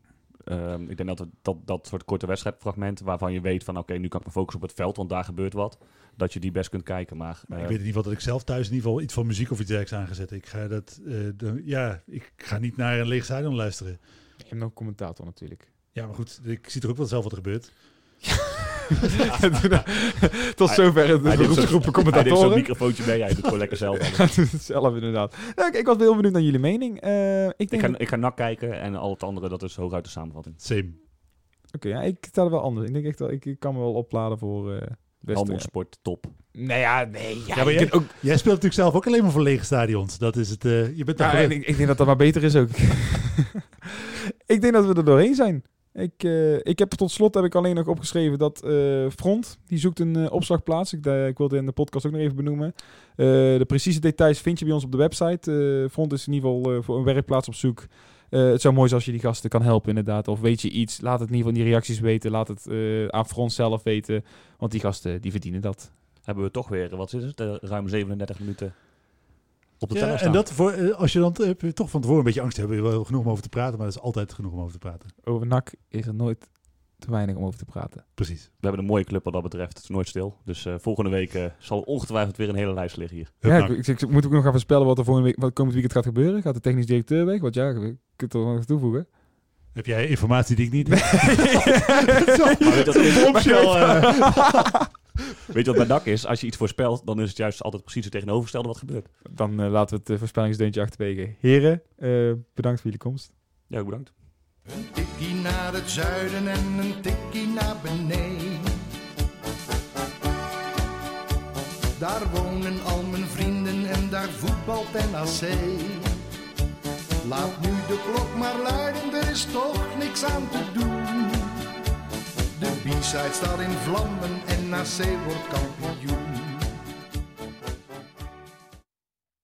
Ehm, ik denk dat, het, dat dat soort korte wedstrijdfragmenten, waarvan je weet van oké, nu kan ik me focussen op het veld, want daar gebeurt wat. Dat je die best kunt kijken. Maar, Maar eh, ik weet in ieder geval dat ik zelf thuis in ieder geval iets van muziek of iets dergelijks aangezet. Ik ga dat, eh, de- ja, ik ga niet naar een leeg stadion luisteren. Je hebt nog een commentator natuurlijk. Ja, maar goed, ik zie toch ook wel zelf wat er gebeurt. Tot zover het hij neemt zo'n- groepen hij neemt zo'n commentatoren. microfoontje mee, hij doet gewoon lekker zelf. Hij doet het zelf inderdaad. Nou, ik, ik was heel benieuwd naar jullie mening. Eh, ik ik, denk ga, dat- ik ga nak kijken en al het andere, dat is hooguit de samenvatting. Same. Oké, ja, ik sta er wel anders. Ik denk echt wel, ik, ik kan me wel opladen voor eh. Helmond Sport, top. Nee, ja, nee. Ja, Ja, maar je jij- kunt ook, Jij speelt natuurlijk zelf ook alleen maar voor lege stadions. Dat is het. eh, je bent daar ja, ik, ik denk dat dat maar beter is ook. ik denk dat we er doorheen zijn. Ik, eh, ik heb tot slot heb ik alleen nog opgeschreven dat eh, Front, die zoekt een eh, opslagplaats. Ik, ik wilde in de podcast ook nog even benoemen. De precieze details vind je bij ons op de website. Front is in ieder geval voor een werkplaats op zoek. Het zou mooi zijn als je die gasten kan helpen inderdaad. Of weet je iets, laat het in ieder geval in die reacties weten. Laat het aan Front zelf weten. Want die gasten, die verdienen dat. Hebben we toch weer, wat is het, ruim 37 minuten op de Ja, teller en dat voor, eh, als je dan eh, heb je toch van tevoren een beetje angst hebt, heb je wel genoeg om over te praten, maar dat is altijd genoeg om over te praten. Over NAC is er nooit te weinig om over te praten. Precies. We hebben een mooie club wat dat betreft. Het is nooit stil. Dus eh, volgende week eh, zal ongetwijfeld weer een hele lijst liggen hier. Ja, nou. ik, ik, ik moet ook nog gaan voorspellen wat er volgende week, wat komend weekend gaat gebeuren. Gaat de technisch directeur weg? Want ja, je kunt er nog toevoegen. Heb jij informatie die ik niet heb? Wat- Bombshell, eh. Weet je wat bij dak is? Als je iets voorspelt, dan is het juist altijd precies het tegenovergestelde wat gebeurt. Dan eh, laten we het uh, voorspellingsdeuntje achterwege. Heren, eh, bedankt voor jullie komst. Ja, bedankt. Een tikkie naar het zuiden en een tikkie naar beneden. Daar wonen al mijn vrienden en daar voetbalt NAC. Laat nu de klok maar luiden, er is toch niks aan te doen. De B-side staat in vlammen en NAC wordt kampioen.